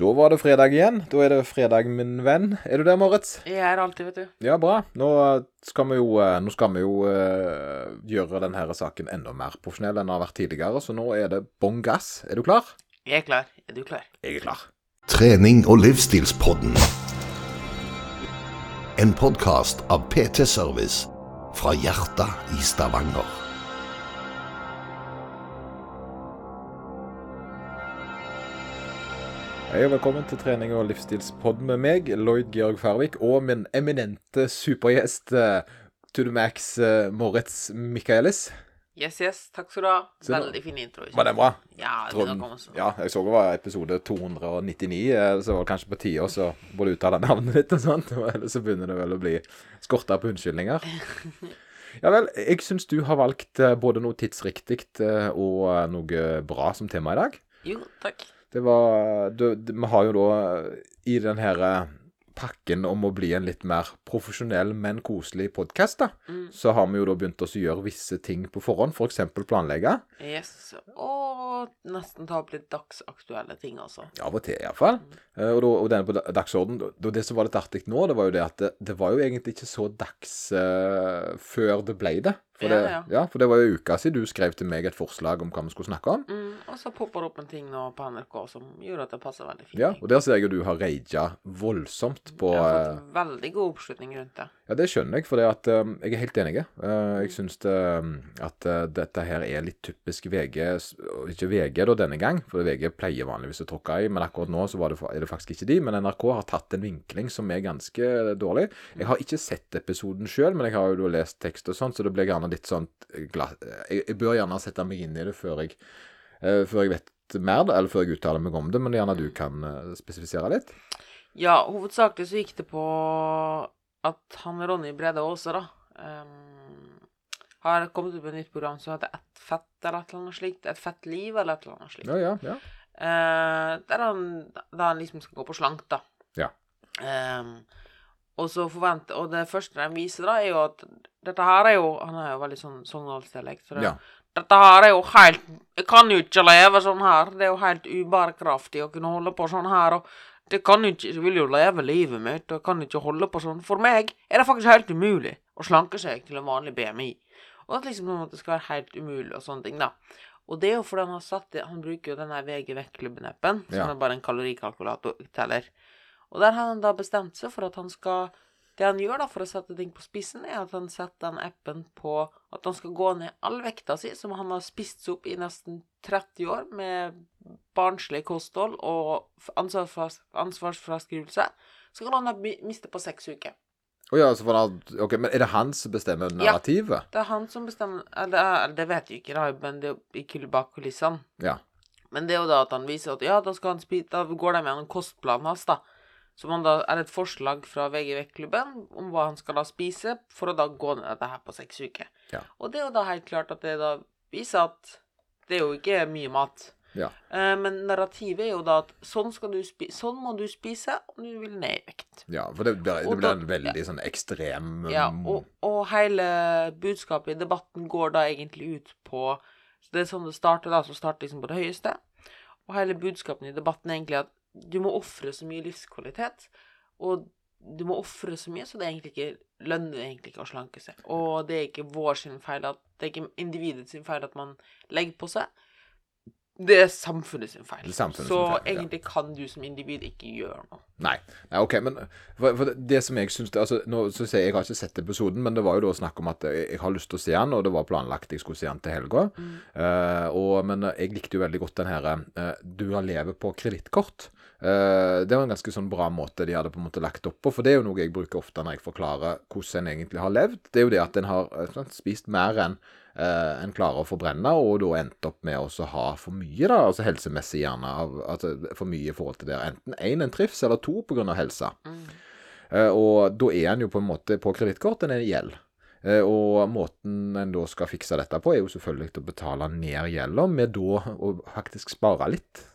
Da var det fredag igjen. Da er det fredag, min venn. Er du der, Moritz? Jeg er alltid, vet du. Ja, bra. Nå skal vi jo, eh, nå skal vi jo uh, gjøre denne saken enda mer profesjonell enn den har vært tidligere, så nå er det bånn gass. Er du klar? Jeg er klar. Er du klar? Jeg er klar. Trening og livsstilspodden. En podkast av PT Service fra hjertet i Stavanger. Hei og velkommen til trening og livsstilspodden med meg, Lloyd Georg Færvik, og min eminente supergjest uh, to the max, uh, Moritz Michaelis. Yes, yes. Takk skal du ha. Veldig fin intro. ikke Var den bra? Ja, det å komme. Ja, jeg så det var episode 299, eh, så var det kanskje på tide også både uttale navnet ditt og sånt, ellers så begynner det vel å bli skorta på unnskyldninger. Ja vel, jeg syns du har valgt eh, både noe tidsriktig eh, og eh, noe bra som tema i dag. Jo, takk. Det var du, det- Vi har jo da eh, i den her eh, pakken om å bli en litt mer profesjonell, men koselig podkast, Mm. så har vi jo da begynt å gjøre visse ting på forhånd, f.eks. planlegge. Yes. Og nesten ta opp litt dagsaktuelle ting altså. Av og til, iallfall. Mm. og, da- og denne på dagsorden da- da Det som var litt artig nå, det var jo det at det, det var jo egentlig ikke så dags uh, før det ble det. For, Ja, det, ja. ja, for det var jo uka siden du skrev til meg et forslag om hva vi skulle snakke om. Mm, og så popper det opp en ting nå på NRK som gjorde at det passer veldig fint. Ja, Og der ser jeg jo du har raga voldsomt på Jeg har eh, fått veldig god oppslutning rundt det. Ja, det skjønner jeg, for det at, eh, jeg er helt enig. Uh, jeg syns det, um, at uh, dette her er litt typisk VG, ikke VG da denne gang, for VG pleier vanligvis å tråkke i, men akkurat nå så var det, er det faktisk ikke de. Men NRK har tatt en vinkling som er ganske dårlig. Jeg har ikke sett episoden sjøl, men jeg har jo lest tekst og sånn, så det blir gjerne litt sånn glatt jeg, jeg bør gjerne sette meg inn i det før jeg, uh, før jeg vet mer, da, eller før jeg uttaler meg om det, men gjerne du kan uh, spesifisere litt. Ja, hovedsakelig så gikk det på at han Ronny Brede Aase, da, um, har kommet ut med et nytt program som heter Ett fett, eller et eller annet slikt. Et fett liv, eller et eller annet slikt. Ja, ja, ja. Uh, der han, der han liksom skal gå på slank, da. Ja. Um, og så forventer Og det første de viser, da, er jo at dette her er jo Han er jo veldig sånn sogndalsdialekt. Så det, Ja. Dette her er jo helt Jeg kan jo ikke leve sånn her. Det er jo helt ubærekraftig å kunne holde på sånn her. Og det kan jo ikke Jeg vil jo leve livet mitt, og jeg kan ikke holde på sånn. For meg er det faktisk helt umulig å slanke seg til en vanlig BMI. Og at liksom sånn at det skal være helt umulig og sånne ting, da. Og det er jo fordi han har satt det Han bruker jo den der VG Vekk-klubben-appen, som Ja. er bare en kalorikalkulator teller. Og der har han da bestemt seg for at han skal Det han gjør da for å sette ting på spissen, er at han setter den appen på at han skal gå ned all vekta si, som han har spist seg opp i nesten 30 år med barnslig kosthold og ansvarsfraskrivelse. Så kan han da mi- miste på seks uker. Oh ja, ok, Men er det han som bestemmer Ja. Det er han som bestemmer Eller det vet jeg ikke, da, men det er jo bak kulissene. Ja. Men det er jo da at han viser at ja, da han spise Da går de gjennom kostplanen hans, da. Som han da er et forslag fra VG Vekk-klubben om hva han skal da spise for å da gå ned dette her på seks uker. Ja. Og det er jo da helt klart at det da viser at det er jo ikke mye mat. Ja. Eh, men narrativet er jo da at sånn, skal du spi sånn må du spise om du vil ned i vekt. ja for det, blir- det blir en veldig sånn ekstrem Ja, um, og, og hele budskapet i debatten går da egentlig ut på så Det er sånn det starter, da, så starter liksom på det høyeste. Og hele budskapet i debatten er egentlig at du må ofre så mye livskvalitet. Og du må ofre så mye, så det er egentlig ikke lønner egentlig ikke å slanke seg. Og det er ikke vår sin feil at Det er ikke individets sin feil at man legger på seg. Det er samfunnet sin feil. Samfunnet så sin feil, ja. egentlig kan du som individ ikke gjøre noe. Nei. Nei, OK, men for, for det, som jeg syns altså, nå, så sier jeg, jeg har ikke sett episoden, men det var jo da snakk om at jeg, jeg har lyst til å se den, og det var planlagt jeg skulle se den til helga. Eh, og- men eh, jeg likte jo veldig godt den herre uh, Du har lever på kredittkort. Eh, det var en ganske sånn bra måte de hadde på en måte lagt opp på, for det er jo noe jeg bruker ofte når jeg forklarer hvordan en egentlig har levd. Det er jo det at en har sånn, spist mer enn eh, en klarer å forbrenne, og da endt opp med å ha for mye, da, altså helsemessig gjerne, av, altså for mye i forhold til det. Enten én en trives, eller to pga. helsa. Eh, og da er en jo på en måte på kredittkort en gjeld. Eh, og måten en da skal fikse dette på, er jo selvfølgelig å betale ned gjelda, med da å faktisk spare litt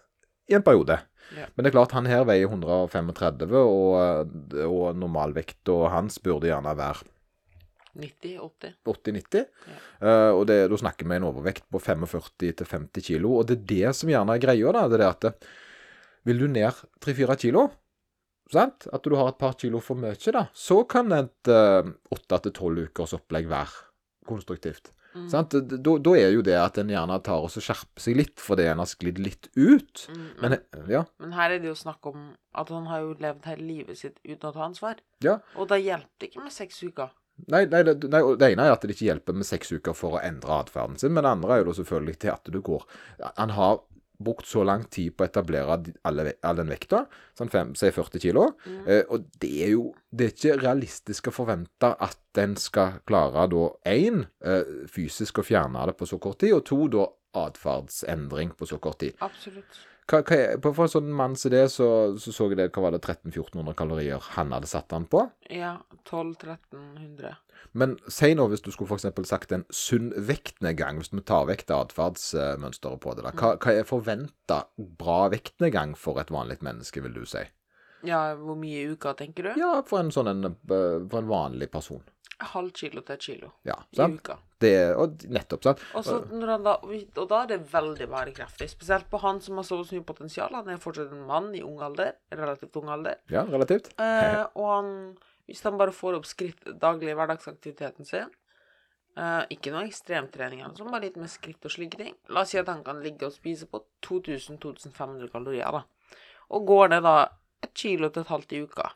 i en periode. Ja. Men det er klart, han her veier 135, og, og normalvekta hans burde gjerne være 90-80. 80-90. Ja. Uh, og det, da snakker vi en overvekt på 45-50 kilo. Og det er det som gjerne er greia, da. Det er at det, Vil du ned 3-4 kilo, sant? at du har et par kilo for mye, da, så kan et til tolv ukers opplegg være konstruktivt. Mm. Da, er jo det at en gjerne tar og skjerper seg litt fordi en har sklidd litt ut. Mm, Men men, ja, men her er det jo snakk om at han har jo levd hele livet sitt uten å ta ansvar. ja. Og da hjelper det ikke med seks uker. Nei, nei, det, nei, det ene er at det ikke hjelper med seks uker for å endre atferden sin, men det andre er jo selvfølgelig til at du går Han har brukt så lang tid på å etablere alle, all den vekta, sånn fem, si 40 kilo, Mm. eh, og det er jo Det er ikke realistisk å forvente at en skal klare da én eh, fysisk å fjerne det på så kort tid, og to da atferdsendring på så kort tid. Absolutt. Hva, hva er, på, for en sånn mann som det, så, så så jeg det, hva var det, 1300-1400 kalorier han hadde satt han på. Ja, 1200-1300. Men si nå hvis du skulle eksempel sagt en sunn vektnedgang, hvis vi tar vekk atferdsmønsteret på det. da. Hva, hva er forventa bra vektnedgang for et vanlig menneske, vil du si? Ja, hvor mye i uka, tenker du? Ja, for en sånn en, eh, for en vanlig person. Halv kilo til et kilo Ja, i uka. Det og nettopp, sant? Og, så når han da, og da er det veldig bærekraftig. Spesielt på han som har så mye potensial. Han er fortsatt en mann i ung alder. Relativt ung alder. Ja, relativt. Eh, og han, hvis han bare får opp skritt, daglig hverdagsaktiviteten sin eh, Ikke noe ekstremtrening, altså, bare litt med skritt og slike ting. La oss si at han kan ligge og spise på 2000-2500 kalorier, da. Og går det da et kilo til et halvt i uka,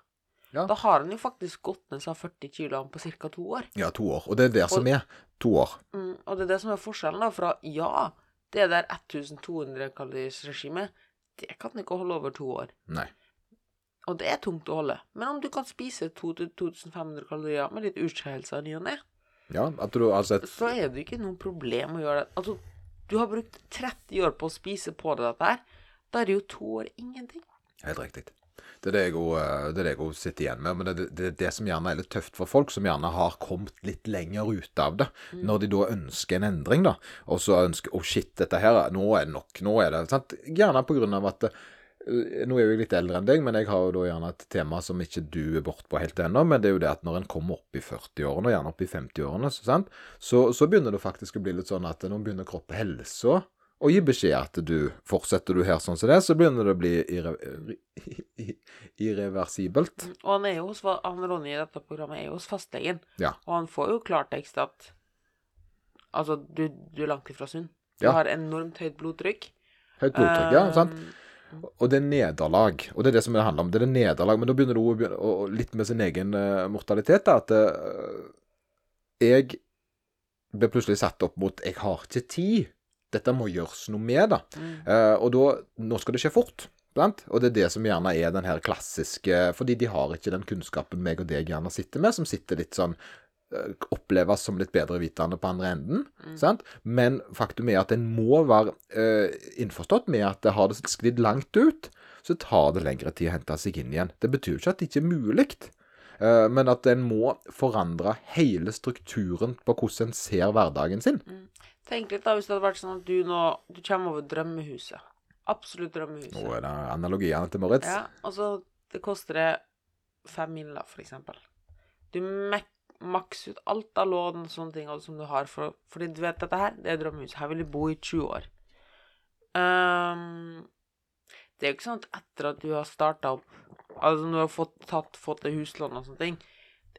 Ja. da har han jo faktisk gått ned seg 40 kg på ca. to år. Ja, to år. Og det er det som er to år. Mm, og det er det som er forskjellen, da, fra ja, det der 1200 kaloris regimet, det kan ikke holde over to år. Nei. Og det er tungt å holde. Men om du kan spise 2500 kalorier med litt utskeielse av ny og ne, Ja, altså et så er det ikke noe problem å gjøre det. Altså, du har brukt 30 år på å spise på det dette her. Da er det jo to år ingenting. Helt riktig. Det er det jeg òg det det jeg også sitter igjen med. Men det er det, det, det som gjerne er litt tøft for folk, som gjerne har kommet litt lenger ut av det. Når de da ønsker en endring, da. Og så ønsker Å, shit, dette her Nå er det nok. Nå er det sant? Gjerne på grunn av at eh, Nå er jo jeg litt eldre enn deg, men jeg har jo da gjerne et tema som ikke du er bortpå helt ennå. Men det er jo det at når en kommer opp i 40-årene, og gjerne opp i 50-årene, så, så, så begynner det faktisk å bli litt sånn at nå begynner kroppen helsa å gi beskjed at du fortsetter du her sånn som det, så begynner det å bli irre, irreversibelt. Og han er jo hos han Ronny i dette programmet er jo hos fastlegen. Ja. Og han får jo klartekst at Altså, du, du er langt ifra sunn. Du Ja. har enormt høyt blodtrykk. Høyt blodtrykk, ja. sant? Um, Og det er nederlag. Og det er det som det handler om. Det er det nederlag. Men da begynner du å litt med sin egen eh, mortalitet. Da, at eh, jeg ble plutselig satt opp mot 'jeg har ikke tid'. Dette må gjøres noe med, da. mm. Uh, og da Nå skal det skje fort. Blant. Og det er det som gjerne er den her klassiske Fordi de har ikke den kunnskapen meg og deg gjerne sitter med, som sitter litt sånn eh, Oppleves som litt bedre vitende på andre enden. Sant? Men faktum er at en må være uh, innforstått med at det har det sklidd langt ut, så tar det lengre tid å hente seg inn igjen. Det betyr jo ikke at det ikke er mulig. men at en må forandre hele strukturen på hvordan en ser hverdagen sin. Tenk litt da hvis det hadde vært sånn at du nå Du kommer over drømmehuset. Absolutt drømmehuset. Nå er det analogiene til Moritz. Ja, altså Det koster det fem miller, for eksempel. Du makser ut alt av lån og sånne ting og som du har, for, fordi du vet dette her, det er drømmehuset. Her vil du bo i 20 år. Um, det er jo ikke sånn at etter at du har starta opp Altså når du har fått, tatt, fått det huslån og sånne ting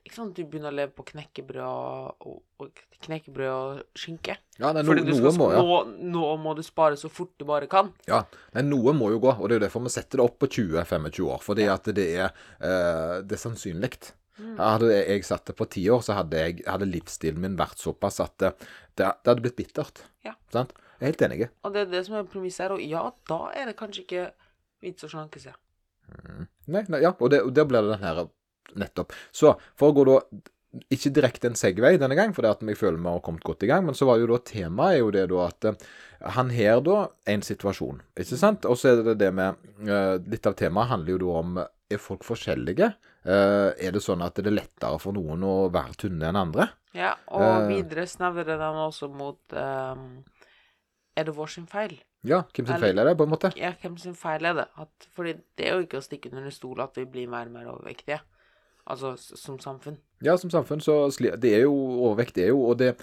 ikke at du begynner å leve på knekkebrød og, og, knekkebrød og skinke. Ja, nei, no, Fordi du skal, må, ja. nå, nå må du spare så fort du bare kan. ja. Nei, noe må jo gå, og det er jo derfor vi setter det opp på 20-25 år. Fordi at det er, eh, det er sannsynlig. Mm. Hadde jeg satt det på ti år, så hadde, jeg, hadde livsstilen min vært såpass at det, det, hadde blitt bittert. Ja. Sant? Jeg er helt enig. Og det er det som er premisset her. Og ja, da er det kanskje ikke vits å slanke seg. Nei, nei, ja, og der blir det den her nettopp. Så for å gå da ikke direkte en Segway denne gang, for det at jeg føler vi har kommet godt i gang, men så var jo da temaet er jo det da at eh, han her da en situasjon, ikke sant? Og så er det det med eh, Litt av temaet handler jo da om er folk forskjellige? Eh, er det sånn at det er lettere for noen å være tynne enn andre? Ja, og Eh. videre snevrer den også mot um, Er det vår sin feil? Ja, hvem sin feil er det, på en måte? Ja, hvem sin feil er det? At, fordi det er jo ikke å stikke under en stol at vi blir mer og mer overvektige. Altså som samfunn. Ja, som samfunn så Det er jo overvekt, det er jo Og det,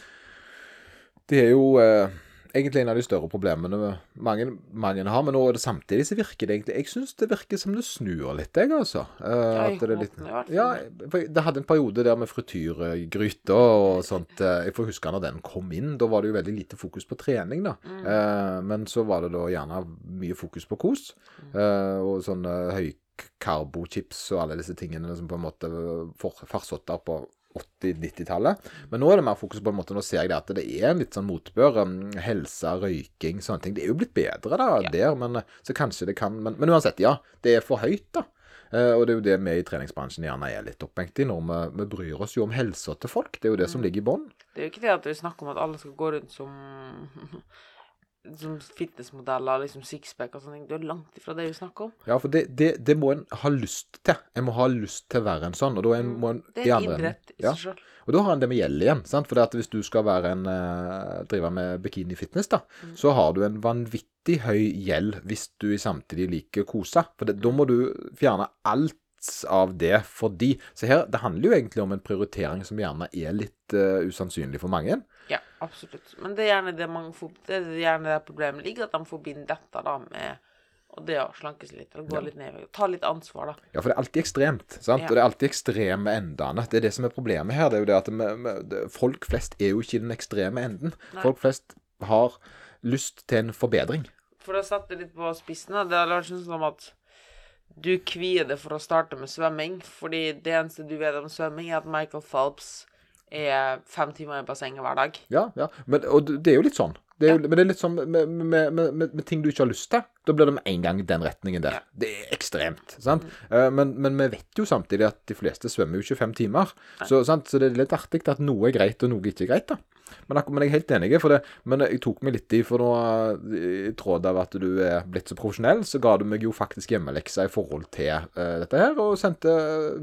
det er jo eh, egentlig en av de større problemene mange, mange har. Men nå er det samtidig så virker det egentlig Jeg syns det virker som det snur litt, jeg, altså. Eh, at det litt, ja, det hadde en periode der med frityrgryter og sånt. eh, Jeg får huske når den kom inn. Da var det jo veldig lite fokus på trening, da. Mm. Eh, men så var det da gjerne mye fokus på kos. eh, og sånne høykarbochips og alle disse tingene som på en måte farsotter på 80-90-tallet. Men nå er det mer fokus på en måte, nå ser jeg det at det er en litt sånn motbør. um, Helse, røyking, sånne ting. Det er jo blitt bedre da, Ja. der, men, så kanskje det kan men, men uansett, ja. Det er for høyt, da. Eh, og det er jo det vi i treningsbransjen gjerne er litt opphengt i når vi, vi bryr oss jo om helsa til folk. Det er jo det som ligger i bånn. Det er jo ikke det at vi snakker om at alle skal gå rundt som som fitnessmodeller, liksom sixpack og sånne ting. Det er langt ifra det vi snakker om. Ja, for det, det, det må en ha lyst til. En må ha lyst til å være en sånn, og da en, må en Det er en idrett i Ja. seg sjøl. Og da har en det med gjeld igjen. sant? For hvis du skal være en, eh, drive med bikini-fitness, da, Mm. så har du en vanvittig høy gjeld hvis du samtidig liker kose. For det, da må du fjerne alt av det fordi Så her, det handler jo egentlig om en prioritering som gjerne er litt uh, usannsynlig for mange. Ja, absolutt. Men det er gjerne det får, det er gjerne det problemet ligger, at de forbinder dette da med og det å slanke seg litt, og gå Ja. litt ned. Ta litt ansvar, da. Ja, for det er alltid ekstremt. sant? Ja. Og det er alltid ekstreme endene. Det er det som er problemet her. det er jo det at vi- vi- Folk flest er jo ikke i den ekstreme enden. Nei. Folk flest har lyst til en forbedring. For å sette litt på spissen, da, det har vært sånn som at du kvier deg for å starte med svømming, fordi det eneste du vet om svømming, er at Michael Phelps er fem timer i bassenget hver dag. Ja, ja. Men, og det er jo litt sånn. Det jo, Men det er litt sånn med, med, med, med, med ting du ikke har lyst til. Da blir det med en gang den retningen der. Ja. Det er ekstremt. sant? Eh, Men, men vi vet jo samtidig at de fleste svømmer jo ikke fem timer. Så, sant? så det er litt artig at noe er greit og noe ikke er greit. da. Men, men jeg er helt enig. For det, men jeg tok meg litt i, for noe i tråd av at du er blitt så profesjonell, så ga du meg jo faktisk hjemmelekser i forhold til uh, dette her, og sendte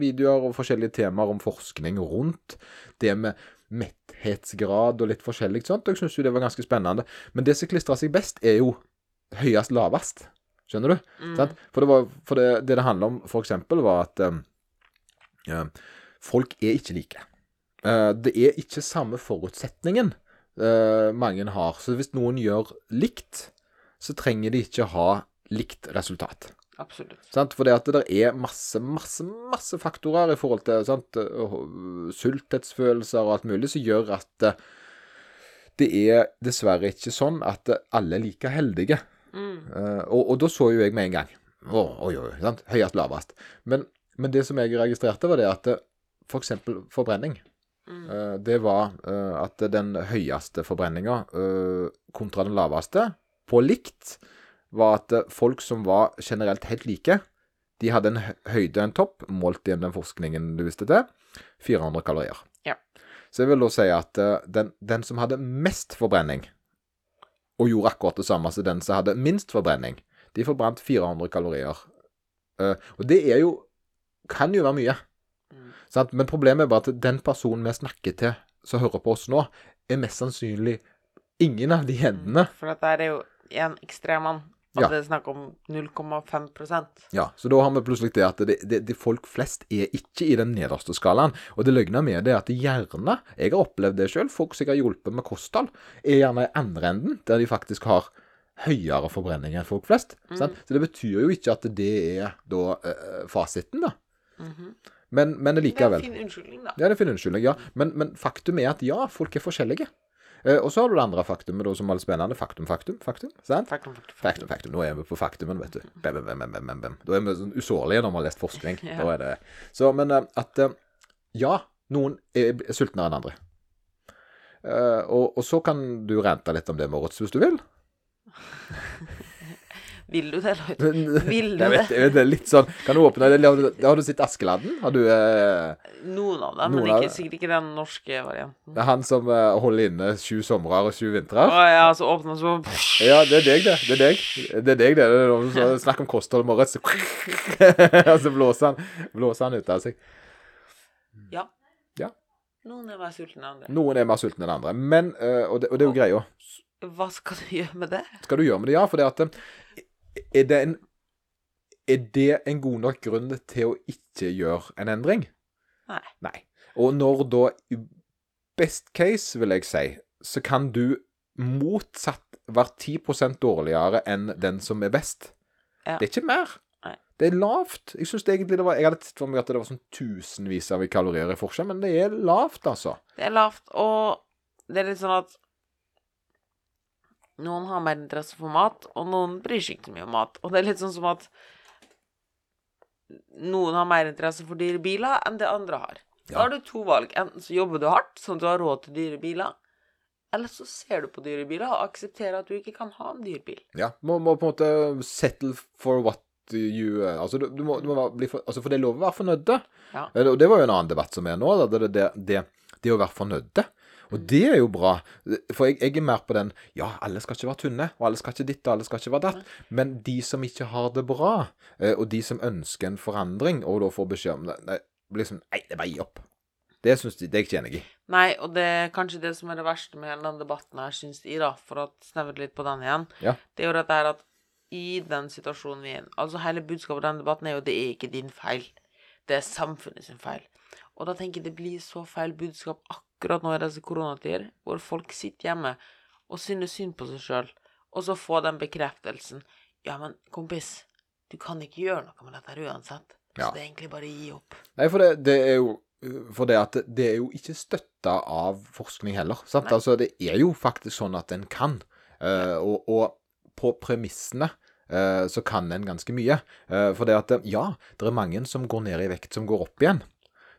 videoer og forskjellige temaer om forskning rundt det med metthetsgrad og litt forskjellig sånt. Og jeg syns jo det var ganske spennende. Men det som klistrer seg best, er jo høyest lavest. Skjønner du? Sant? For, det, var, for det, det det handler om, eksempel, var at um, folk er ikke like. Eh, det er ikke samme forutsetningen eh, mange har. Så hvis noen gjør likt, så trenger de ikke ha likt resultat. Absolutt. Sant? For det at det er masse, masse, masse faktorer i forhold til sant? øh, sulthetsfølelser og alt mulig som gjør at eh, det er dessverre ikke sånn at eh, alle er like heldige. Mm. Eh, og, og da så jo jeg med en gang Å, Oi, oi, sant? høyest, lavest. Men, men det som jeg registrerte, var det at f.eks. for forbrenning. Mm. Eh, det var uh, at den høyeste forbrenninga uh, kontra den laveste, på likt, var at folk som var generelt helt like, de hadde en høyde og en topp, målt i den forskningen du visste til, 400 kalorier. Ja. Så jeg vil da si at den, den som hadde mest forbrenning, og gjorde akkurat det samme som den som hadde minst forbrenning, de forbrant 400 kalorier. Og det er jo kan jo være mye. Mm. Men problemet er bare at den personen vi snakker til, som hører på oss nå, er mest sannsynlig ingen av de endene. For dette er jo en ekstremmann, At Ja. det er snakk om 0,5% Ja, så da har vi plutselig det at det, det, det folk flest er ikke i den nederste skalaen. Og det løgna med det er at gjerne, jeg har opplevd det sjøl, folk som jeg har hjulpet med kosthold, er gjerne i andre enden, der de faktisk har høyere forbrenning enn folk flest. Sant? Så det betyr jo ikke at det er da eh, fasiten, da. Men, men Det er en fin unnskyldning, da. Ja, det er en fin unnskyldning, ja. Men, men faktum er at ja, folk er forskjellige. Eh, og så har du det andre faktumet da, som er litt spennende. Faktum, faktum, faktum. Sant? Faktum, faktum, faktum. Faktum. Nå er vi på faktumen, vet du. Bem, bem, bem, bem, bem. Da er vi sånn usårlige når vi har lest forskning. Ja. Da er det Så, men eh, at eh, ja, noen er er sultnere enn andre. Uh, og, og så kan du rente litt om det, Moritz, hvis du vil. Vil du det, Lloyd? Vil du vet, det? det er litt sånn Kan du åpne det? Har du, har du sett Askeladden? Har du eh, Noen av dem, Noen men ikke, sikkert ikke den norske varianten. Det er han som eh, holder inne sju somre og sju vintre? Å ja, så åpner så Ja, det er deg, det. Det er deg. Det er deg, det. det er som snakker om kosthold Moritz. Og så blåser han, blåser han ut av seg. Ja. Ja. Noen er mer sultne enn andre. Noen er mer sultne enn andre. Men, eh, og, det, og det er jo greia. Hva skal du gjøre med det? Skal du gjøre med det? Ja, for det at eh, Er det en Er det en god nok grunn til å ikke gjøre en endring? Nei. Nei. Og når da i Best case, vil jeg si, så kan du motsatt være 10% dårligere enn den som er best. Ja. Det er ikke mer. Nei. Det er lavt. Jeg synes egentlig det var Jeg hadde sett for meg at det var sånn tusenvis av kalorier i forskjell, men det er lavt, altså. Det er lavt, og det er litt sånn at noen har mer interesse for mat, og noen bryr seg ikke så mye om mat. Og det er litt sånn som at noen har mer interesse for dyre biler enn det andre har. Da har du to valg. Enten så jobber du hardt, sånn at du har råd til dyre biler, eller så ser du på dyre biler og aksepterer at du ikke kan ha en dyr bil. Ja. Må, må på en måte settle for what you Altså, du, du må, du må bli for, altså, for det er lov å være fornøyd. Ja. Og det var jo en annen debatt som er nå, det, det, det, det å være fornøyde. Og det er jo bra. For jeg, jeg er mer på den Ja, alle skal ikke være tynne, og alle skal ikke ditt, og alle skal ikke være datt. Men de som ikke har det bra, eh, og de som ønsker en forandring, og da får beskjed om det nei, liksom, Nei, det er bare gi opp. Det synes de, det er jeg ikke enig i. Nei, og det er kanskje det som er det verste med hele den debatten her, syns de, da, for å snevre litt på den igjen. Ja. Det er jo dette her at i den situasjonen vi er i Altså, hele budskapet i den debatten er jo det er ikke din feil. Det er samfunnet sin feil. Og da tenker jeg det blir så feil budskap akkurat nå i disse koronatider, hvor folk sitter hjemme og synes synd på seg sjøl, og så får den bekreftelsen Ja, men kompis, du kan ikke gjøre noe med dette uansett. Ja. Så det er egentlig bare å gi opp. Nei, for det, det er jo for det at det, er jo ikke støtta av forskning heller. Sant? Nei. Altså, det er jo faktisk sånn at en kan. Uh, og, og på premissene uh, så kan en ganske mye. Uh, for det at ja, det er mange som går ned i vekt, som går opp igjen.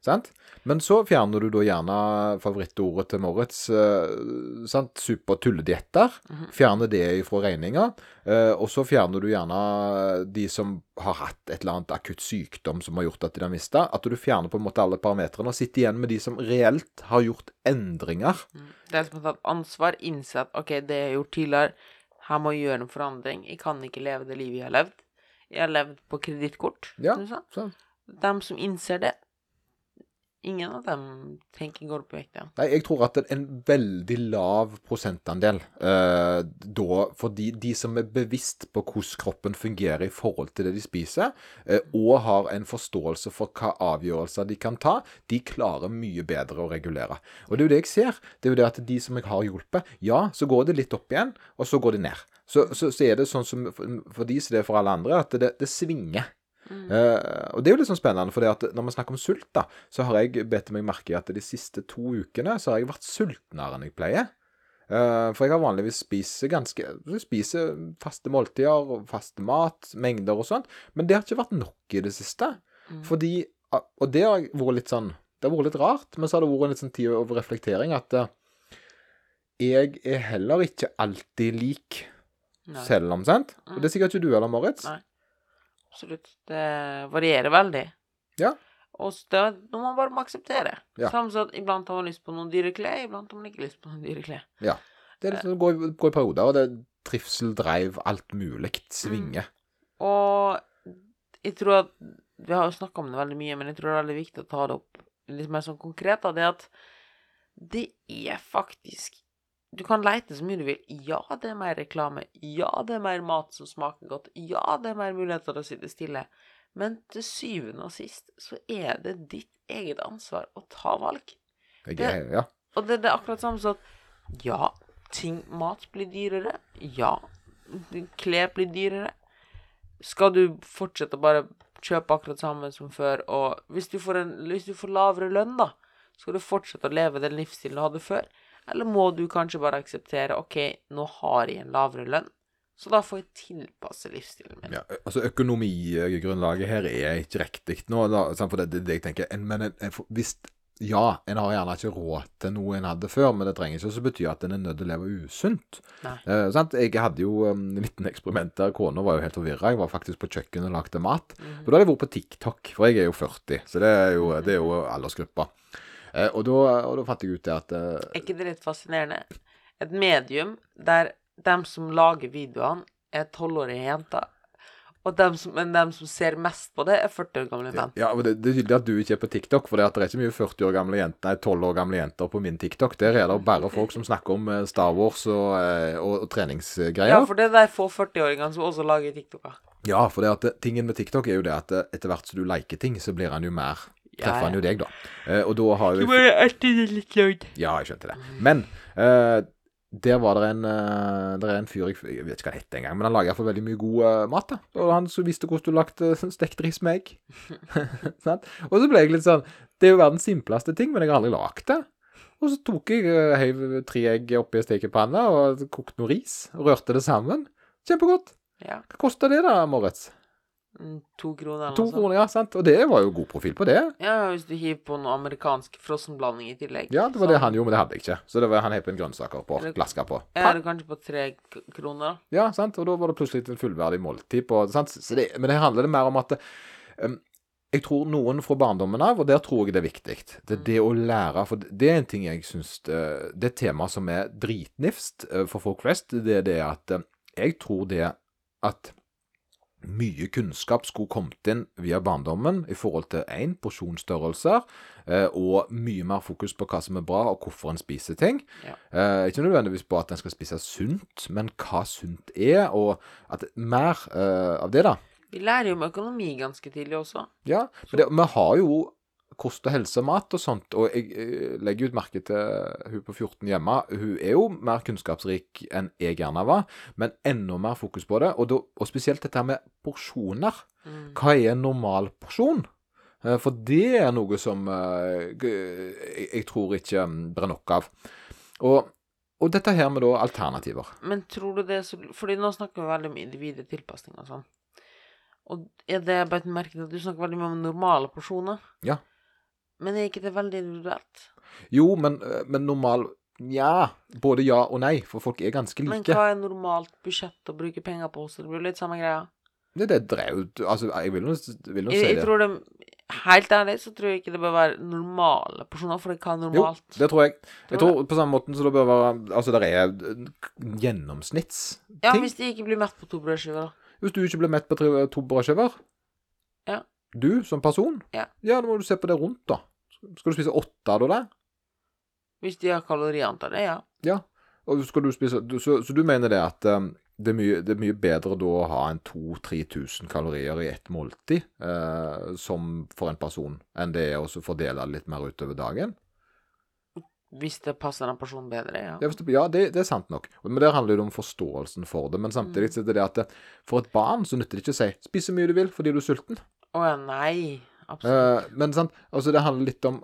Sant? Men så fjerner du da gjerne favorittordet til Moritz, eh, sant? super tulledietter. Fjerner det fra regninga. Eh, og så fjerner du gjerne de som har hatt et eller annet akutt sykdom som har gjort at de har mista. At du fjerner på en måte alle parametrene og sitter igjen med de som reelt har gjort endringer. Det er som å ta ansvar, innse at OK, det jeg har gjort tidligere, her må jeg gjøre en forandring. Jeg kan ikke leve det livet jeg har levd. Jeg har levd på kredittkort, Ja. som du sa. Så. De som innser det, ingen av dem tenker går opp i vekt ja. Nei, jeg tror at en veldig lav prosentandel eh, da Fordi de som er bevisst på hvordan kroppen fungerer i forhold til det de spiser, eh, og har en forståelse for hva avgjørelser de kan ta, de klarer mye bedre å regulere. Og det er jo det jeg ser. Det er jo det at de som jeg har hjulpet, ja, så går det litt opp igjen, og så går det ned. Så, så, så er det sånn som for, for de som det er for alle andre, at det, det svinger. Eh, og det er jo litt sånn spennende, for når vi snakker om sult, da, så har jeg bedt meg merke i at de siste to ukene så har jeg vært sultnere enn jeg pleier. Eh, for jeg har vanligvis spist ganske jeg spiser faste måltider faste mat, mengder og sånt, men det har ikke vært nok i det siste. Fordi Og det har vært litt sånn Det har vært litt rart, men så har det vært en litt sånn tid over reflektering at eh, jeg er heller ikke alltid lik, Nei. selv om, sant? Og det er sikkert ikke du heller, Moritz. Nei. Absolutt. Det varierer veldig. Ja. Og det må man bare akseptere. Ja. Samme som at iblant har man lyst på noen dyre klær, iblant har man ikke lyst på noen dyre klær. Ja. Det er sånn, går, går i perioder, og det er trivsel, dreiv, alt mulig svinger. Og jeg tror at Vi har jo snakka om det veldig mye, men jeg tror det er veldig viktig å ta det opp litt mer sånn konkret. Da, det at det er faktisk Du kan leite så mye du vil. Ja, det er mer reklame. Ja, det er mer mat som smaker godt. Ja, det er mer muligheter til å sitte stille. Men til syvende og sist så er det ditt eget ansvar å ta valg. Det- ja. Og det, det er akkurat samme som at ja, ting, mat blir dyrere. Ja, klær blir dyrere. Skal du fortsette å bare kjøpe akkurat samme som før, og hvis du får, en, hvis du får lavere lønn, da, skal du fortsette å leve den livsstilen du hadde før? Eller må du kanskje bare akseptere OK, nå har jeg en lavere lønn, så da får jeg tilpasse livsstilen min. ja. Altså, økonomigrunnlaget her er ikke riktig nå, da, for det er det jeg tenker. En, men en, en, hvis Ja, en har gjerne ikke råd til noe en hadde før, men det trenger ikke å bety at en er nødt til å leve usunt. Eh, sant? Jeg hadde jo um, en liten eksperiment der. Kona var jo helt forvirra. Jeg var faktisk på kjøkkenet og lagde mat. Mm. Og da hadde jeg vært på TikTok, for jeg er jo 40, så det er jo, det er jo aldersgruppa. Eh, og, da, og da fant jeg ut det at eh, Er ikke det litt fascinerende? Et medium der dem som lager videoene, er tolvårige jenter, og dem som, men dem som ser mest på det, er 40 år gamle menn. Ja, og det, det er tydelig at du ikke er på TikTok, for det, er ikke mye 40 år gamle jenter, nei, 12 år gamle jenter på min TikTok. Der er det bare folk som snakker om eh, Star Wars og, og, og treningsgreier. Ja, for det er de få 40-åringene som også lager TikToker. Ja, for det at tingen med TikTok er jo det at etter hvert som du liker ting, så blir han jo mer Ja, Treffer han jo deg, da. Eh, og da har jo Du var alltid litt langt. Ja, jeg skjønte det. Men eh, der var det en, eh, der er en fyr, jeg jeg vet ikke hva han heter engang, men han lager iallfall veldig mye god uh, mat. da. Og han så visste hvordan du lagde uh, stekt ris med egg. Sant? og så ble jeg litt sånn Det er jo verdens simpleste ting, men jeg har aldri lagd det. Og så tok jeg uh, heiv tre egg oppi stekepanna og kokte noe ris. Og rørte det sammen. Kjempegodt. Ja. Hva kosta det da, Moritz? Mm, To kroner eller To noe sånt. kroner, ja. sant? Og det var jo god profil på det. Ja, hvis du hiver på noe amerikansk frossenblanding i tillegg. Ja, det var det han gjorde, men det hadde jeg ikke. Så det var, han hev på en grønnsaker på. Eller- Glaska på. Ja, eller kanskje på tre k- kroner. Ja, sant? og da var det plutselig et fullverdig måltid på sant? Så det, Men det handler det mer om at um, jeg tror noen fra barndommen av, og der tror jeg det er viktig, det er det å lære For det er en ting jeg syns Det er et tema som er dritnifst eh, for folk flest. Det er det at eh, jeg tror det at mye kunnskap skulle kommet inn via barndommen i forhold til én porsjonsstørrelser, eh, og mye mer fokus på hva som er bra, og hvorfor en spiser ting. Ja. Eh, ikke nødvendigvis på at en skal spise sunt, men hva sunt er, og at mer eh, av det, da. Vi lærer jo om økonomi ganske tidlig også. Ja, men det, vi har jo kost og helse, mat og sånt, og jeg, eh, legger ut merke til hun på 14 hjemme. Hun er jo mer kunnskapsrik enn jeg gjerne var, men enda mer fokus på det. Og, da, og spesielt dette med porsjoner. Mm. Hva er en normal porsjon? Eh, For det er noe som eh, jeg, jeg tror ikke mm, er nok av. Og, og dette her med da alternativer. Men tror du det er så Fordi nå snakker vi veldig om individet tilpasning og sånn. Og er det bare et merke at du snakker veldig mye om normale porsjoner? Ja. Men er ikke det veldig individuelt? Jo, men, eh, men normal Nja. Både ja og nei, for folk er ganske like. Men hva er normalt budsjett å bruke penger på? Så det blir litt samme greia. Det, det drev Altså, jeg vil nå si Jeg, jeg det. tror det Helt ærlig så tror jeg ikke det bør være normale porsjoner, for det kan normalt Jo, det tror jeg. Jeg Tror tror på samme måten så det bør være Altså, det er gjennomsnittsting. Ja, hvis de ikke blir mett på to brødskiver, da. Hvis du ikke blir mett på to brødskiver Ja. Du som person? Ja. ja, da må du se på det rundt, da. Skal du spise åtte av det? Hvis de har kaloriantall, det, ja. Ja. Og skal du spise du, så, så du mener det at um, det, er mye, det er mye bedre da å ha en 2000-3000 kalorier i ett måltid eh, som for en person, enn det er å fordele det litt mer utover dagen? Hvis det passer den personen bedre, ja. Ja, det, ja det, det er sant nok. Men der handler det om forståelsen for det. Men samtidig så er det det at det, for et barn så nytter det ikke å si 'spis så mye du vil fordi du er sulten'. Å ja, nei. Absolutt. Uh, men sant, altså det handler litt om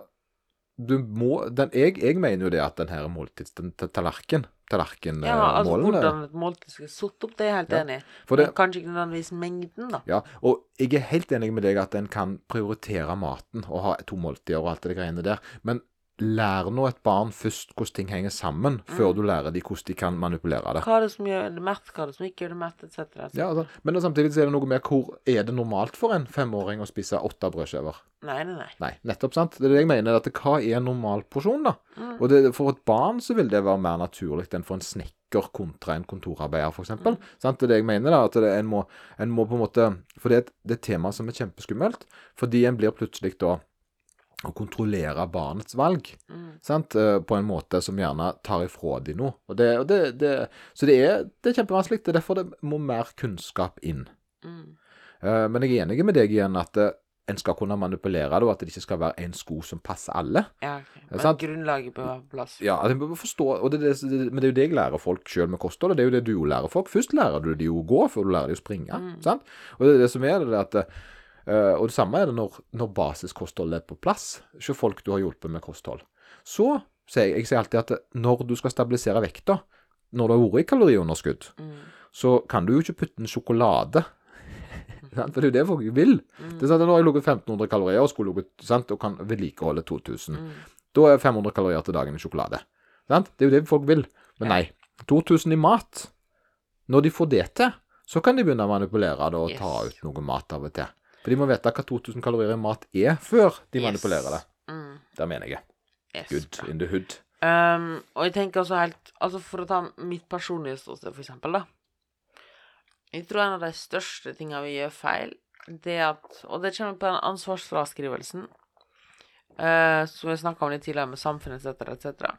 du må, den, jeg, jeg mener jo det at den her måltids... Den ta- tallerken, tallerkenmålene ja, altså hvordan et måltid skal sitte opp, det er jeg helt Ja, enig i. Men kanskje ikke nødvendigvis mengden, da. ja, og jeg er helt enig med deg at en kan prioritere maten og ha to måltider og alt det greiene der. Men lær nå et barn først hvordan ting henger sammen, før Mm. du lærer dem hvordan de kan manipulere det. Hva er det som gjør det mett, hva er det som ikke gjør det mett, etc. Ja, altså, men samtidig så er det noe med hvor er det normalt for en femåring å spise åtte brødskiver? Nei, nei, nei. Nei, nettopp, sant? Det er det jeg mener. At hva er en normal porsjon, da? Mm. Og det, for et barn så vil det være mer naturlig enn for en snekker kontra en kontorarbeider, f.eks. Mm. Sant? Det er det jeg mener, da. At det, en, må, en må på en måte For det er et, det er et tema som er kjempeskummelt. Fordi en blir plutselig da å kontrollere barnets valg. Mm. Sant? eh, På en måte som gjerne tar ifra de noe. Og det, og det, det, så det er, det er kjempevanskelig. Det er derfor det må mer kunnskap inn. Mm. Eh, Men jeg er enig med deg igjen at eh, en skal kunne manipulere det, og at det ikke skal være en sko som passer alle. Ja, Men sant? grunnlaget bør være på plass. Ja, at en bør forstå, det, det, det, Men det er jo det jeg lærer folk sjøl med kosthold, og det er jo det du jo lærer folk. Først lærer du de å gå, før du lærer de å springe. Mm. sant? Og det er det som er det at Og det samme er det når, når basiskostholdet er på plass. hos folk du har hjulpet med kosthold. Så sier jeg, jeg sier alltid at når du skal stabilisere vekta, når du har vært i kaloriunderskudd, Mm. så kan du jo ikke putte en sjokolade For det er jo det folk vil. Mm. Det er sant, Nå har jeg ligget 1500 kalorier og skulle ligget, sant, og kan vedlikeholde 2000. Mm. Da er 500 kalorier til dagen i sjokolade. Sant? Det er jo det folk vil. Men nei. 2000 i mat. Når de får det til, så kan de begynne å manipulere det og ta ut noe mat av og til. For de må vite hva 2000 kalorier i mat er, før de Yes. manipulerer det. Mm. Det mener jeg. Yes. Good in the hood. Um, og jeg tenker også helt Altså For å ta mitt personlige ståsted, for eksempel, da. Jeg tror en av de største tingene vi gjør feil, det at Og det kommer på den ansvarsfraskrivelsen, uh, som vi snakka om litt tidligere, med samfunnet etc., etc.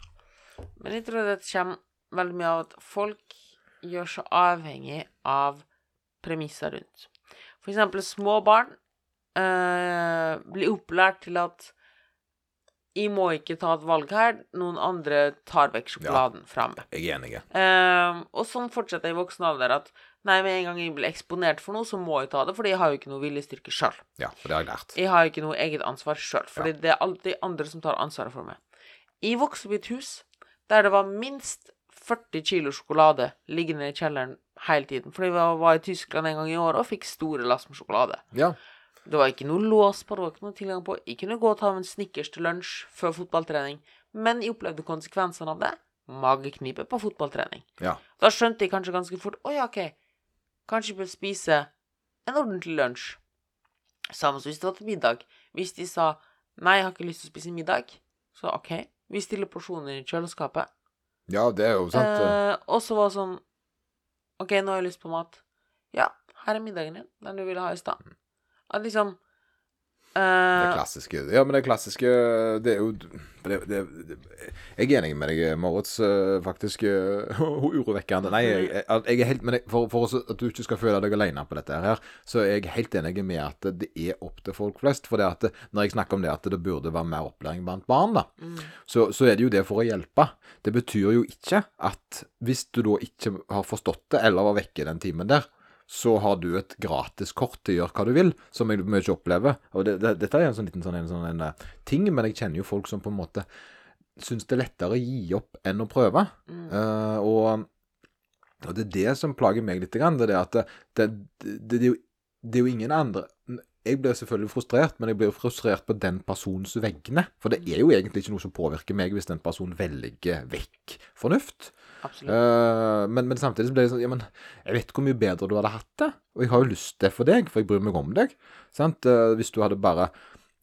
Men jeg tror det kommer veldig mye av at folk gjør så avhengig av premisser rundt. For eksempel små barn eh, blir opplært til at Jeg må ikke ta et valg her. Noen andre tar vekk sjokoladen fra meg. Jeg er enig. Eh, og sånn fortsetter jeg i voksen alder at nei, med en gang jeg blir eksponert for noe, så må jeg ta det, fordi jeg har jo ikke noe viljestyrke sjøl. Ja, for det har jeg lært. Jeg har jo ikke noe eget ansvar sjøl, fordi det er alltid andre som tar ansvaret for meg. Jeg vokste opp i et hus der det var minst 40 kilo sjokolade liggende i kjelleren hele tiden. Fordi jeg var, i Tyskland en gang i året og fikk store lass med sjokolade. Ja. Det var ikke noe lås på, det var ikke noe tilgang på. Jeg kunne gå og ta en Snickers til lunsj før fotballtrening, men jeg opplevde konsekvensene av det. Mageknipe på fotballtrening. Ja. Da skjønte jeg kanskje ganske fort Å ja, OK. Kanskje jeg bør spise en ordentlig lunsj. Samme som hvis det var til middag. Hvis de sa Nei, jeg har ikke lyst til å spise middag, så OK. Vi stiller porsjoner i kjøleskapet. ja, det er jo sant. Eh, og så var det sånn OK, nå har jeg lyst på mat. Ja, her er middagen din. Den du ville ha i stad. At liksom Det eh, klassiske Ja, men det klassiske Det er jo det, det, det, Jeg er enig med deg, Moritz. eh, Faktisk eh, urovekkende. Nei, jeg, jeg, er helt Men jeg, for, for at du ikke skal føle deg alene på dette her, så er jeg helt enig med at det er opp til folk flest. For det at når jeg snakker om det at det burde være mer opplæring blant barn, da, så, så er det jo det for å hjelpe. Det betyr jo ikke at hvis du da ikke har forstått det, eller var vekke den timen der, så har du et gratiskort til å gjøre hva du vil, som jeg mye opplever. Og det, det, dette er en sånn liten sånn, en, sånn en, eh, ting, men jeg kjenner jo folk som på en måte syns det er lettere å gi opp enn å prøve. Eh, og, og det er det som plager meg litt. Det er det at det, det, det, er jo, det er jo ingen andre Jeg blir selvfølgelig frustrert, men jeg blir frustrert på den personens vegne. For det er jo egentlig ikke noe som påvirker meg hvis den personen velger vekk fornuft. Eh, men, men samtidig så blir det sånn Ja, men jeg vet hvor mye bedre du hadde hatt det. Og jeg har jo lyst til det for deg, for jeg bryr meg om deg. Sant? Uh, hvis du hadde bare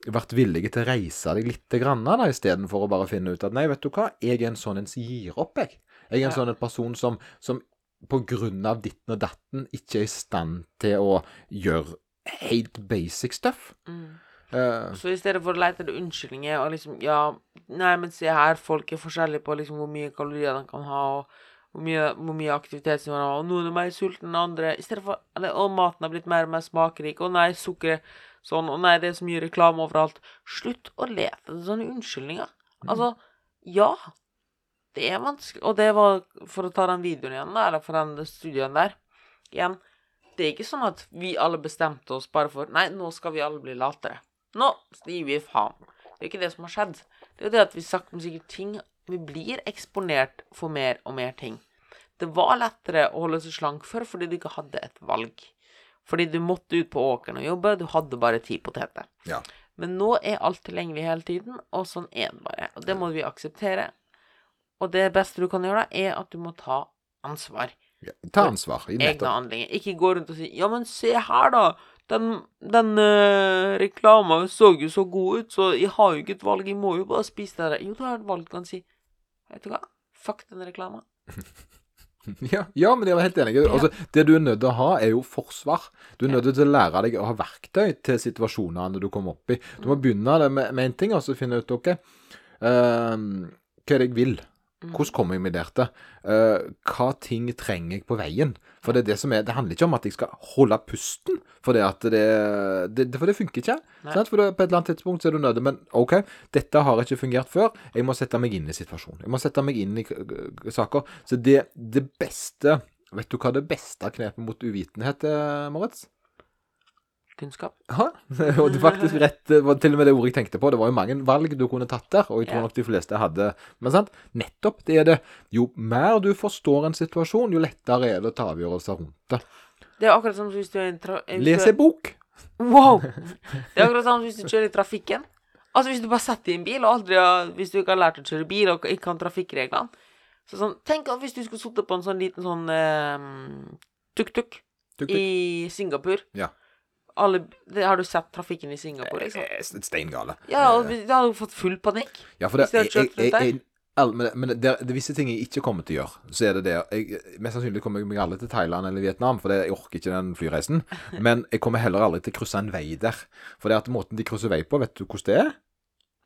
vært villig til å reise deg litt grann, da, istedenfor å bare finne ut at nei, vet du hva, jeg er en sånn en som gir opp, jeg. Jeg er en Ja. sånn en person som, som på grunn av ditten og datten ikke er i stand til å gjøre helt basic stuff. Eh, Så i stedet for å lete etter unnskyldninger og liksom Ja, nei, men se her, folk er forskjellige på liksom hvor mye kalorier de kan ha, og hvor mye, hvor mye aktivitet de har, og noen er mer sultne enn andre. I stedet for eller, Og maten har blitt mer og mer smakrik. Å nei, sukkeret sånn. Å nei, det er så mye reklame overalt. Slutt å lete etter sånne unnskyldninger. Altså, ja. Det er vanskelig. Og det var, for å ta den videoen igjen, da, eller for den studien der Igjen, det er ikke sånn at vi alle bestemte oss bare for Nei, nå skal vi alle bli latere. Nå gir vi faen. Det er ikke det som har skjedd. Det er jo det at vi sakte, men sikkert ting Vi blir eksponert for mer og mer ting. Det var lettere å holde seg slank før fordi du ikke hadde et valg. Fordi du måtte ut på åkeren og jobbe, du hadde bare ti poteter. ja. Men nå er alt tilgjengelig hele tiden, og sånn er det bare. Og det må vi akseptere. Og det beste du kan gjøre, da, er at du må ta ansvar. Ja. Ta ansvar. i Egne nettopp. handlinger. Ikke gå rundt og si 'ja, men se her, da'. Den, den uh, reklama så jo så god ut, så jeg har jo ikke et valg. Jeg må jo bare spise det der. Jo, du har et valg. Kan si 'vet du hva, fuck den reklama'. Ja, ja, men jeg var helt enig. Altså, det du er nødt til å ha, er jo forsvar. Du er nødt til å lære deg å ha verktøy til situasjonene du kommer opp i. Du må begynne det med, én ting, og så finne ut OK, uh, hva er det jeg vil? Hvordan kommer jeg meg der til? Eh, hva ting trenger jeg på veien? For det er det som er Det handler ikke om at jeg skal holde pusten, for det at det, det For det funker ikke. Sant? For det, på et eller annet tidspunkt så er du nødt Men OK, dette har ikke fungert før. Jeg må sette meg inn i situasjonen. Jeg må sette meg inn i saker. Så det, det beste Vet du hva det beste knepet mot uvitenhet er, Moritz? Kunnskap. Ja, og det faktisk rett var til og med det ordet jeg tenkte på. Det var jo mange valg du kunne tatt der, og jeg tror nok de fleste hadde Men sant, nettopp det er det. Jo mer du forstår en situasjon, jo lettere er det å ta avgjørelser rundt det. Det er akkurat som hvis du er en tra Les en bok. Wow! Det er akkurat som hvis du kjører i trafikken. Altså Hvis du bare setter i en bil, og aldri har Hvis du ikke har lært å kjøre bil og ikke kan trafikkreglene Så sånn Tenk at hvis du skulle sittet på en sånn liten sånn eh, Tuk-tuk. i Singapore Ja. Alle, det, Har du sett trafikken i Singapore? Liksom? Eh, Steingale. Ja, og da hadde du fått full panikk. Ja, for det, Hvis de hadde kjørt rundt jeg, men, men det, det visse ting jeg ikke kommer til å gjøre. Så er det det jeg, Mest sannsynlig kommer jeg meg aldri til Thailand eller Vietnam, for det, jeg orker ikke den flyreisen. Men jeg kommer heller aldri til å krysse en vei der. For det at måten de krysser vei på, vet du hvordan det er?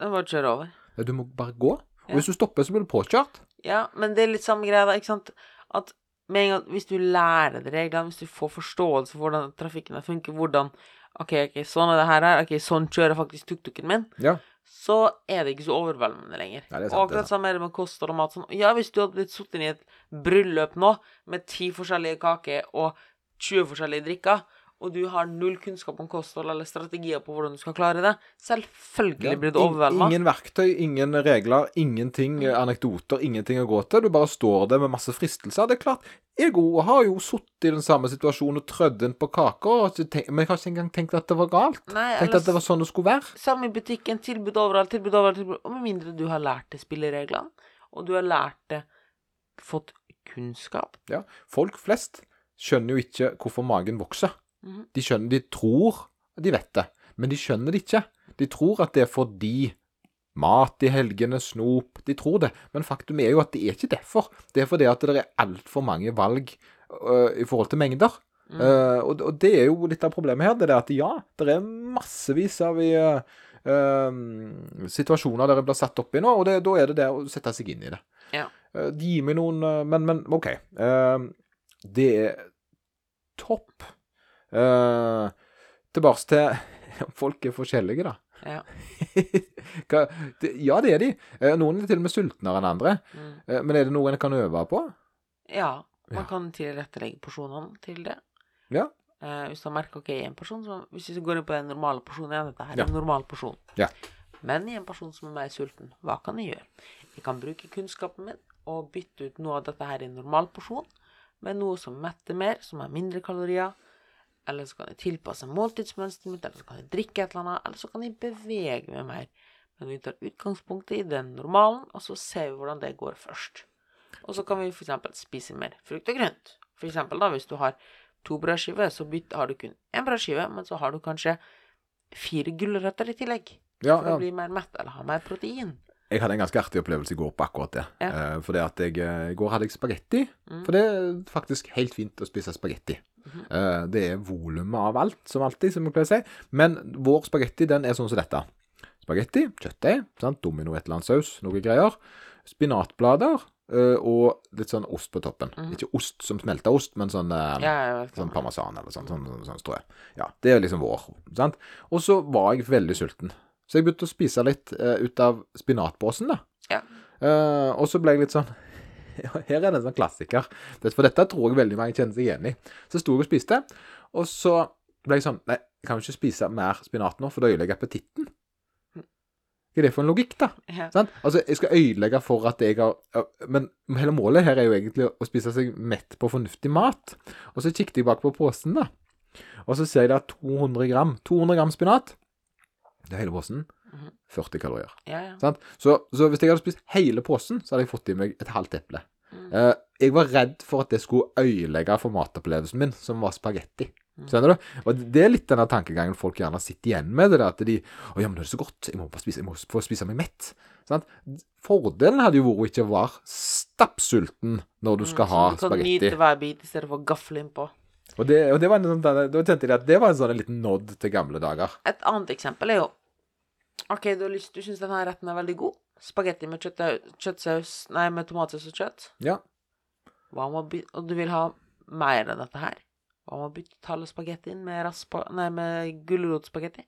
Det var å kjøre over. Du må bare gå. Og Ja. hvis du stopper, så blir du påkjørt. Ja, men det er litt samme greia, da, ikke sant? At gang Hvis du lærer deg reglene, hvis du får forståelse for hvordan trafikken funker, hvordan OK, ok, sånn er det her, ok, sånn kjører faktisk tuk-tuken min, Ja. så er det ikke så overveldende lenger. Nei, sant, og akkurat samme er det med kost og mat. Sånn. Ja, hvis du hadde blitt sittet i et bryllup nå med ti forskjellige kaker og 20 forskjellige drikker, og du har null kunnskap om kosthold eller strategier på hvordan du skal klare det, selvfølgelig blir du overvelda. Ingen verktøy, ingen regler, ingenting eh, anekdoter, ingenting å gå til. Du bare står der med masse fristelser. Det er klart, jeg har jo sittet i den samme situasjonen og trødd inn på kaker, men jeg har ikke engang tenkt at det var galt. Nei, Tenkt at det var sånn det skulle være. Samme i butikken, tilbud overalt, tilbud overalt, tilbud Og med mindre du har lært deg spillereglene, og du har lært det Fått kunnskap. Ja. Folk flest skjønner jo ikke hvorfor magen vokser. Mhm. De skjønner, de tror de vet det, men de skjønner det ikke. De tror at det er fordi mat i helgene, snop De tror det, men faktum er jo at det er ikke derfor. Det er fordi at det er altfor mange valg øh, i forhold til mengder. Mm. Uh, og, og det er jo litt av problemet her. Det er at ja, det er massevis av eh, uh, situasjoner der en blir satt opp i nå, og det, da er det det å sette seg inn i det. Ja. Gi meg noen Men, men OK. Det er topp. Uh, tilbake til Folk er forskjellige, da. Ja. Hva, det, ja, det er de. Eh, noen er til og med sultnere enn andre. Mm. Eh, men er det noe en kan øve på? ja. Man Ja. kan tilrettelegge porsjonene til det. Ja. Eh, hvis du har merka ok, en person som, Hvis vi går inn på den normale porsjonen igjen, dette her Ja. er en normal porsjon. Ja. Men i en person som er mer sulten, hva kan jeg gjøre? Jeg kan bruke kunnskapen min og bytte ut noe av dette her i normal porsjon med noe som metter mer, som har mindre kalorier. Eller så kan jeg tilpasse måltidsmønsteret mitt, eller så kan jeg drikke et eller annet, eller så kan jeg bevege meg mer. Men vi tar utgangspunktet i den normalen, og så ser vi hvordan det går først. Og så kan vi f.eks. spise mer frukt og grønt. Eksempel da, hvis du har to brødskiver, så har du kun én brødskive, men så har du kanskje fire gulrøtter i tillegg. Ja, For ja. å bli mer mett, eller ha mer protein. Jeg hadde en ganske artig opplevelse i går på akkurat det. Ja. Uh, for det at jeg, eh, I går hadde jeg spagetti. Mm. For det er faktisk helt fint å spise spagetti. Eh, det er volumet av alt, som alltid, som jeg pleier å si. Men vår spagetti den er sånn som dette. Spagetti, kjøttdeig, domino et eller annet saus, noe greier. Spinatblader Uh, og litt sånn ost på toppen. Ikke ost som smelta ost, men sånn Mhm. Ja, Sånn parmesan eller sånn, sånn, sånn, sånn strø. Ja, det er liksom vår. sant? Og så var jeg veldig sulten. Så jeg begynte å spise litt uh, ut av spinatbåsen, da. Ja. Og så ble jeg litt sånn Her er det en sånn klassiker. For dette tror jeg veldig mange kjenner seg igjen i. Så sto jeg og spiste, og så ble jeg sånn Nei, jeg kan jo ikke spise mer spinat nå, for da ødelegger jeg appetitten. Hva er det for en logikk, da? Ja. Sant? Altså, jeg skal ødelegge for at jeg har Men hele målet her er jo egentlig å spise seg mett på fornuftig mat. Og så kikket jeg bak på posen, da. Og så ser jeg det er 200 gram. 200 gram spinat. Det er hele posen. Mhm. 40 kalorier. Ja, ja. Sant? Så, så hvis jeg hadde spist hele posen, så hadde jeg fått i meg et halvt eple. Mm. Eh, jeg var redd for at det skulle ødelegge for matopplevelsen min, som var spagetti. Mm. Skjønner du? Og det er litt denne tankegangen folk gjerne sitter igjen med. det der At de Å ja, men det er så godt. Jeg må bare spise, jeg må få spise meg mett. Sant? Fordelen hadde jo vært å ikke være stappsulten når du skal Mm, ha så du kan nyte hver bit i stedet for å gafle innpå. Og, det, og det var en sånn, da kjente jeg at det var en sånn liten nod til gamle dager. Et annet eksempel er jo OK, du, lyst, du syns denne retten er veldig god. Spagetti med kjøtt, kjøttsaus Nei, med tomatsaus og kjøtt. Ja. Hva om å bytte Og du vil ha mer enn dette her. Hva om å bytte tallet spagettien med, raspa, nei, med gulrotspagetti?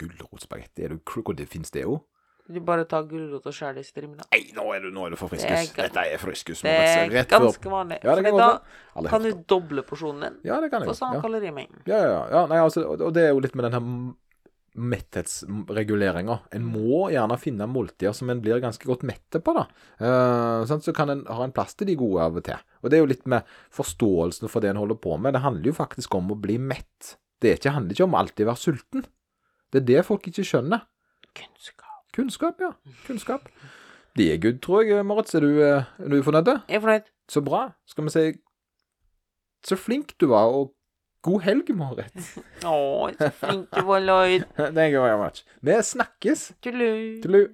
Gulrotspagetti, er du og det fins det jo? Du bare tar gulrot og skjærer det i strimler. Nei, nå er du, nå er du for Det friskus. er Dette er friskus. Det er Rett ganske vanlig. Ja, det Fordi da Alle kan du doble porsjonen din Ja, det kan jeg For samme Ja. kalorimengden. Ja, ja, ja. Nei, altså, og det er jo litt med den her m- metthetsreguleringa. En må gjerne finne måltider som en blir ganske godt mette på, da. Eh, sånn, Så kan en ha en plass til de gode av og til. Og det er jo litt med forståelsen for det en holder på med. Det handler jo faktisk om å bli mett. Det ikke, handler ikke om alltid å være sulten. Det er det folk ikke skjønner. Kunnskap. Kunnskap, ja. Kunnskap. Det er good, tror jeg, Moritz. Er du, eh, er du fornøyd? Jeg er fornøyd. Så bra. Skal vi si Så flink du var, og god helg, Marit. Å, så flink du var, Lloyd. Thank you very much. Vi snakkes. Tullu. Tullu.